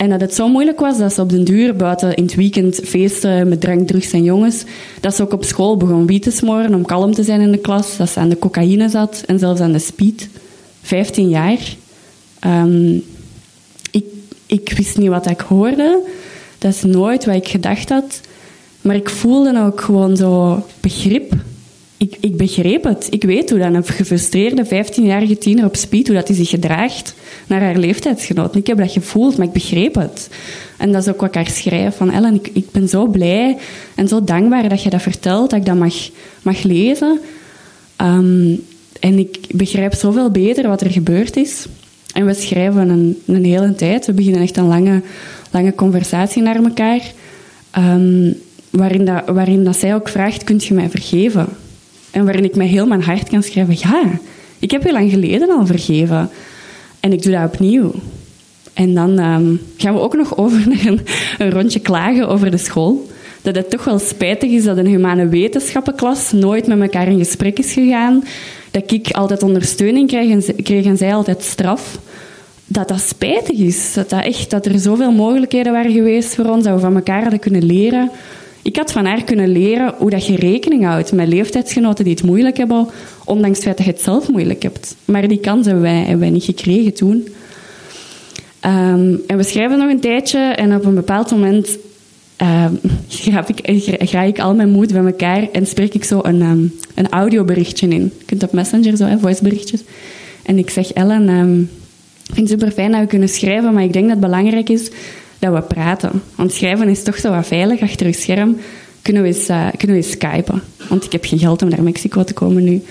En dat het zo moeilijk was dat ze op den duur buiten in het weekend feesten met drank, drugs en jongens, dat ze ook op school begon wiet te smoren om kalm te zijn in de klas, dat ze aan de cocaïne zat en zelfs aan de speed. 15 jaar. Um, ik, ik wist niet wat ik hoorde. Dat is nooit wat ik gedacht had. Maar ik voelde ook gewoon zo begrip ik, ik begreep het. Ik weet hoe dan een gefrustreerde 15-jarige tiener op speed, hoe dat hij zich gedraagt naar haar leeftijdsgenoten. Ik heb dat gevoeld, maar ik begreep het. En dat is ook wat ik haar schrijf. Van Ellen, ik, ik ben zo blij en zo dankbaar dat je dat vertelt, dat ik dat mag, mag lezen. Um, en ik begrijp zoveel beter wat er gebeurd is. En we schrijven een, een hele tijd. We beginnen echt een lange, lange conversatie naar elkaar. Um, waarin, dat, waarin dat zij ook vraagt, kunt je mij vergeven? En waarin ik met heel mijn hart kan schrijven: Ja, ik heb je lang geleden al vergeven. En ik doe dat opnieuw. En dan um, gaan we ook nog over naar een, rondje klagen over de school. Dat het toch wel spijtig is dat een humane wetenschappenklas nooit met elkaar in gesprek is gegaan. Dat ik altijd ondersteuning kreeg en, kreeg en zij altijd straf. Dat dat spijtig is. Dat, dat, echt, dat er zoveel mogelijkheden waren geweest voor ons, dat we van elkaar hadden kunnen leren. Ik had van haar kunnen leren hoe dat je rekening houdt met leeftijdsgenoten die het moeilijk hebben, ondanks het feit dat je het zelf moeilijk hebt. Maar die kans hebben wij, hebben niet gekregen toen. Um, en we schrijven nog een tijdje en op een bepaald moment um, ik, ga ik al mijn moed bij elkaar en spreek ik zo een, um, een audioberichtje in. Je kunt op Messenger zo, voiceberichtjes. En ik zeg, Ellen, ik vind het super fijn dat we kunnen schrijven, maar ik denk dat het belangrijk is dat we praten. Want schrijven is toch zo wat veilig achter je scherm. Kunnen we eens, uh, kunnen we eens skypen? Want ik heb geen geld om naar Mexico te komen nu.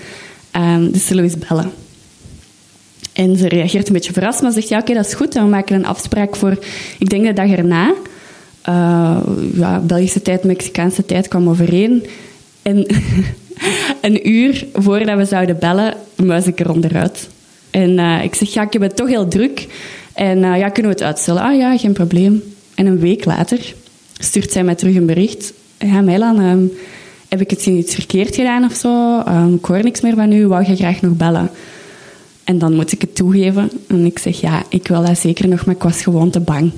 Um, dus zullen we eens bellen? En ze reageert een beetje verrast, maar zegt ja, oké, dat is goed. we maken een afspraak voor, ik denk de dag erna. Uh, ja, Belgische tijd, Mexicaanse tijd kwam overeen. En een uur voordat we zouden bellen, muis ik er onderuit. En uh, ik zeg, ja, ik heb het toch heel druk. En uh, ja, kunnen we het uitstellen? Ah ja, geen probleem. En een week later stuurt zij mij terug een bericht. Ja, Meilan, um, heb ik het iets verkeerd gedaan of zo? Um, ik hoor niks meer van u, wou je graag nog bellen? En dan moet ik het toegeven. En ik zeg, ja, ik wil dat zeker nog, maar ik was gewoon te bang.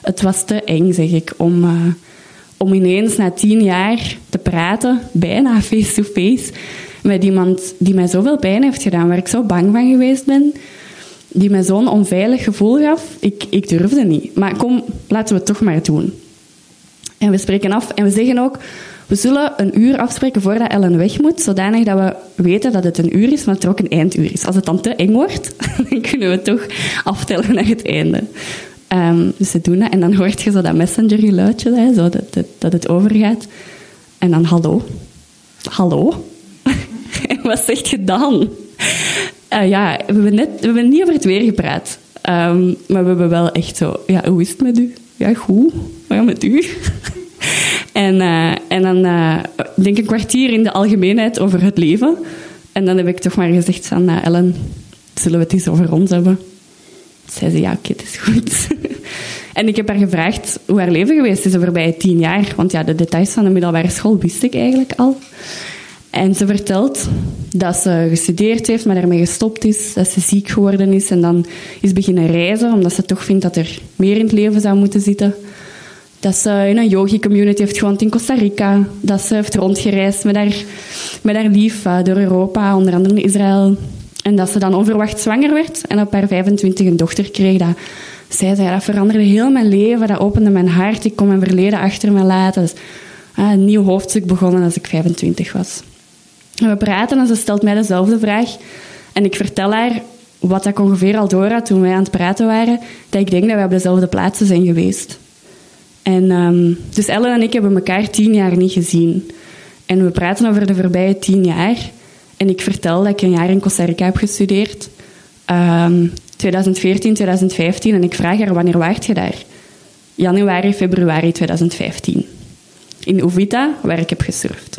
Het was te eng, zeg ik, om, uh, om ineens na tien jaar te praten, bijna face-to-face, -face, met iemand die mij zoveel pijn heeft gedaan, waar ik zo bang van geweest ben die mij zo'n onveilig gevoel gaf. Ik, ik durfde niet. Maar kom, laten we het toch maar doen. En we spreken af en we zeggen ook, we zullen een uur afspreken voordat Ellen weg moet, zodanig dat we weten dat het een uur is, maar dat er ook een einduur is. Als het dan te eng wordt, dan kunnen we toch aftellen naar het einde. Um, dus ze doen dat en dan hoort je zo dat messenger-geluidje, dat, dat, het overgaat. En dan hallo. Hallo? en wat zegt je dan? Uh, ja, we hebben, net, we hebben niet over het weer gepraat. Um, maar we hebben wel echt zo... Ja, hoe is het met u? Ja, goed. Ja, met u? en, uh, en dan uh, denk ik een kwartier in de algemeenheid over het leven. En dan heb ik toch maar gezegd van... Ellen, zullen we het eens over ons hebben? Zei ze, ja, oké, het is goed. en ik heb haar gevraagd hoe haar leven geweest is de voorbije tien jaar. Want ja, de details van de middelbare school wist ik eigenlijk al. En ze vertelt dat ze gestudeerd heeft, maar daarmee gestopt is. Dat ze ziek geworden is en dan is beginnen reizen, omdat ze toch vindt dat er meer in het leven zou moeten zitten. Dat ze in een yogi-community heeft gewoond in Costa Rica. Dat ze heeft rondgereisd met haar, met haar lief uh, door Europa, onder andere Israël. En dat ze dan onverwacht zwanger werd en op haar 25 een dochter kreeg. Dat, zei ze, dat veranderde heel mijn leven, dat opende mijn hart. Ik kon mijn verleden achter me laten. Uh, een nieuw hoofdstuk begonnen als ik 25 was. We praten en ze stelt mij dezelfde vraag. En ik vertel haar wat ik ongeveer al door had toen wij aan het praten waren, dat ik denk dat we op dezelfde plaatsen zijn geweest. En, um, dus Ellen en ik hebben elkaar tien jaar niet gezien. En we praten over de voorbije tien jaar. En ik vertel dat ik een jaar in Costa Rica heb gestudeerd. Um, 2014, 2015. En ik vraag haar, wanneer waart je daar? Januari, februari 2015. In Uvita, waar ik heb gesurfd.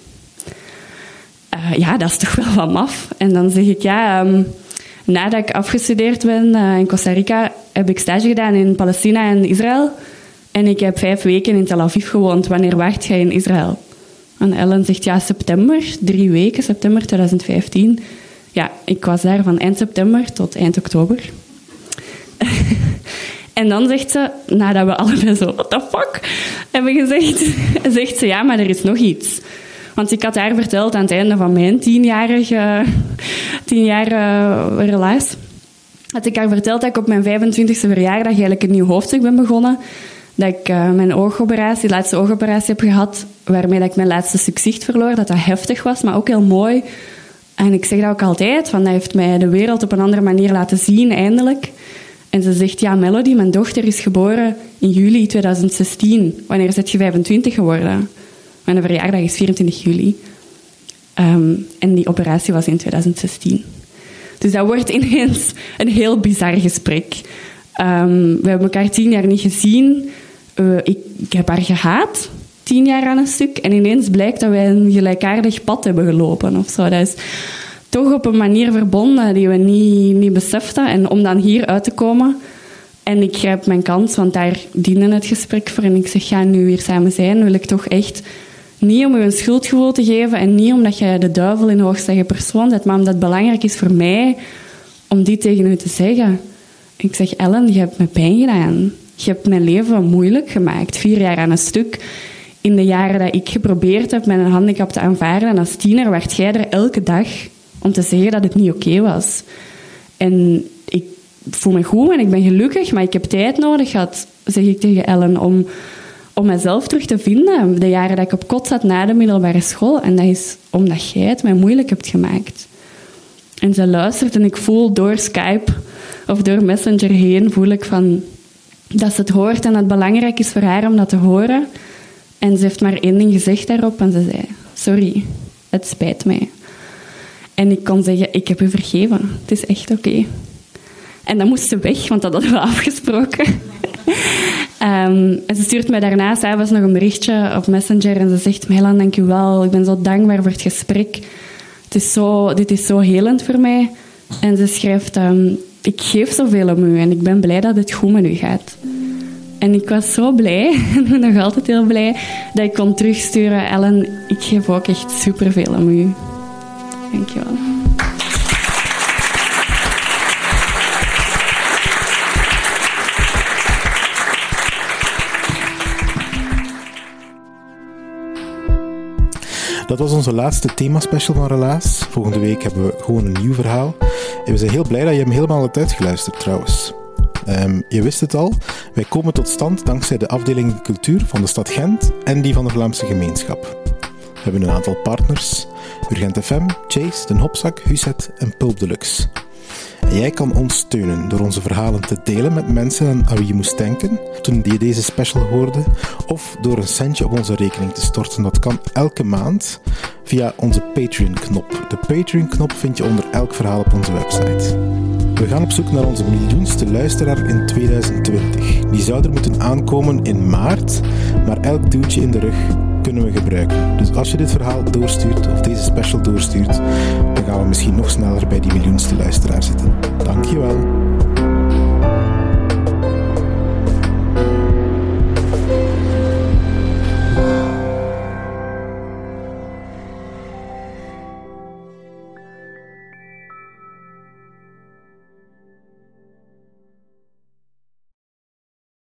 Eh, ja, dat is toch wel wat maf. En dan zeg ik, ja, ehm, nadat ik afgestudeerd ben uh, in Costa Rica, heb ik stage gedaan in Palestina en Israël. En ik heb vijf weken in Tel Aviv gewoond. Wanneer wacht jij in Israël? En Ellen zegt, ja, september, drie weken, september 2015. Ja, ik was daar van eind september tot eind oktober. en dan zegt ze, nadat we allebei zo, what the fuck, hebben gezegd, zegt ze, ja, maar er is nog iets. Want ik had haar verteld aan het einde van mijn tienjarige, tienjarige relatie. Had ik haar verteld dat ik op mijn 25e verjaardag eigenlijk een nieuw hoofdstuk ben begonnen. Dat ik uh, mijn oogoperatie, laatste oogoperatie heb gehad, waarmee dat ik mijn laatste stuk zicht verloor. Dat dat heftig was, maar ook heel mooi. En ik zeg dat ook altijd, van dat heeft mij de wereld op een andere manier laten zien, eindelijk. En ze zegt, ja, Melody, mijn dochter is geboren in juli 2016. Wanneer is je 25 geworden? Mijn verjaardag is 24 juli. Ehm, en die operatie was in 2016. Dus dat wordt ineens een heel bizar gesprek. Um, we hebben elkaar tien jaar niet gezien. Uh, ik, heb haar gehaat, tien jaar aan een stuk. En ineens blijkt dat wij een gelijkaardig pad hebben gelopen. Of zo. Dat is toch op een manier verbonden die we niet, niet beseften. En om dan hier uit te komen... En ik grijp mijn kans, want daar diende het gesprek voor. En ik zeg, ga nu weer samen zijn, wil ik toch echt niet om je een schuldgevoel te geven en niet omdat je de duivel in hoogste persoon zet, maar omdat het belangrijk is voor mij om die tegen u te zeggen. Ik zeg, Ellen, je hebt me pijn gedaan. Je hebt mijn leven moeilijk gemaakt. Vier jaar aan een stuk. In de jaren dat ik geprobeerd heb mijn handicap te aanvaarden, en als tiener werd jij er elke dag om te zeggen dat het niet oké was. En ik voel me goed en ik ben gelukkig, maar ik heb tijd nodig gehad, zeg ik tegen Ellen, om om mezelf terug te vinden. De jaren dat ik op kot zat na de middelbare school. En dat is omdat jij het mij moeilijk hebt gemaakt. En ze luistert en ik voel door Skype of door Messenger heen, voel ik van dat ze het hoort en dat het belangrijk is voor haar om dat te horen. En ze heeft maar één ding gezegd daarop en ze zei, sorry, het spijt mij. En ik kon zeggen, ik heb u vergeven, het is echt oké. En dan moest ze weg, want dat hadden afgesproken. Um, en ze stuurt mij daarna s'avonds nog een berichtje op Messenger en ze zegt, Melan, dank u wel. Ik ben zo dankbaar voor het gesprek. Het is zo, dit is zo helend voor mij. En ze schrijft, um, ik geef zoveel om u en ik ben blij dat het goed met u gaat. En ik was zo blij, nog altijd heel blij, dat ik kon terugsturen, Ellen, ik geef ook echt superveel om u. Dank Dat was onze laatste themaspecial van Relaas. Volgende week hebben we gewoon een nieuw verhaal. En we zijn heel blij dat je hem helemaal hebt uitgeluisterd trouwens. Um, je wist het al, wij komen tot stand dankzij de afdeling cultuur van de stad Gent en die van de Vlaamse gemeenschap. We hebben een aantal partners, Urgent FM, Chase, Den Hopzak, Huset en Pulp Deluxe. Jij kan ons steunen door onze verhalen te delen met mensen aan wie je moest denken toen je deze special hoorde, of door een centje op onze rekening te storten. Dat kan elke maand via onze Patreon-knop. De Patreon-knop vind je onder elk verhaal op onze website. We gaan op zoek naar onze miljoenste luisteraar in 2020. Die zou er moeten aankomen in maart, maar elk duwtje in de rug kunnen we gebruiken. Dus als je dit verhaal doorstuurt, of deze special doorstuurt, dan gaan we misschien nog sneller bij die miljoenste luisteraar zitten. Dankjewel.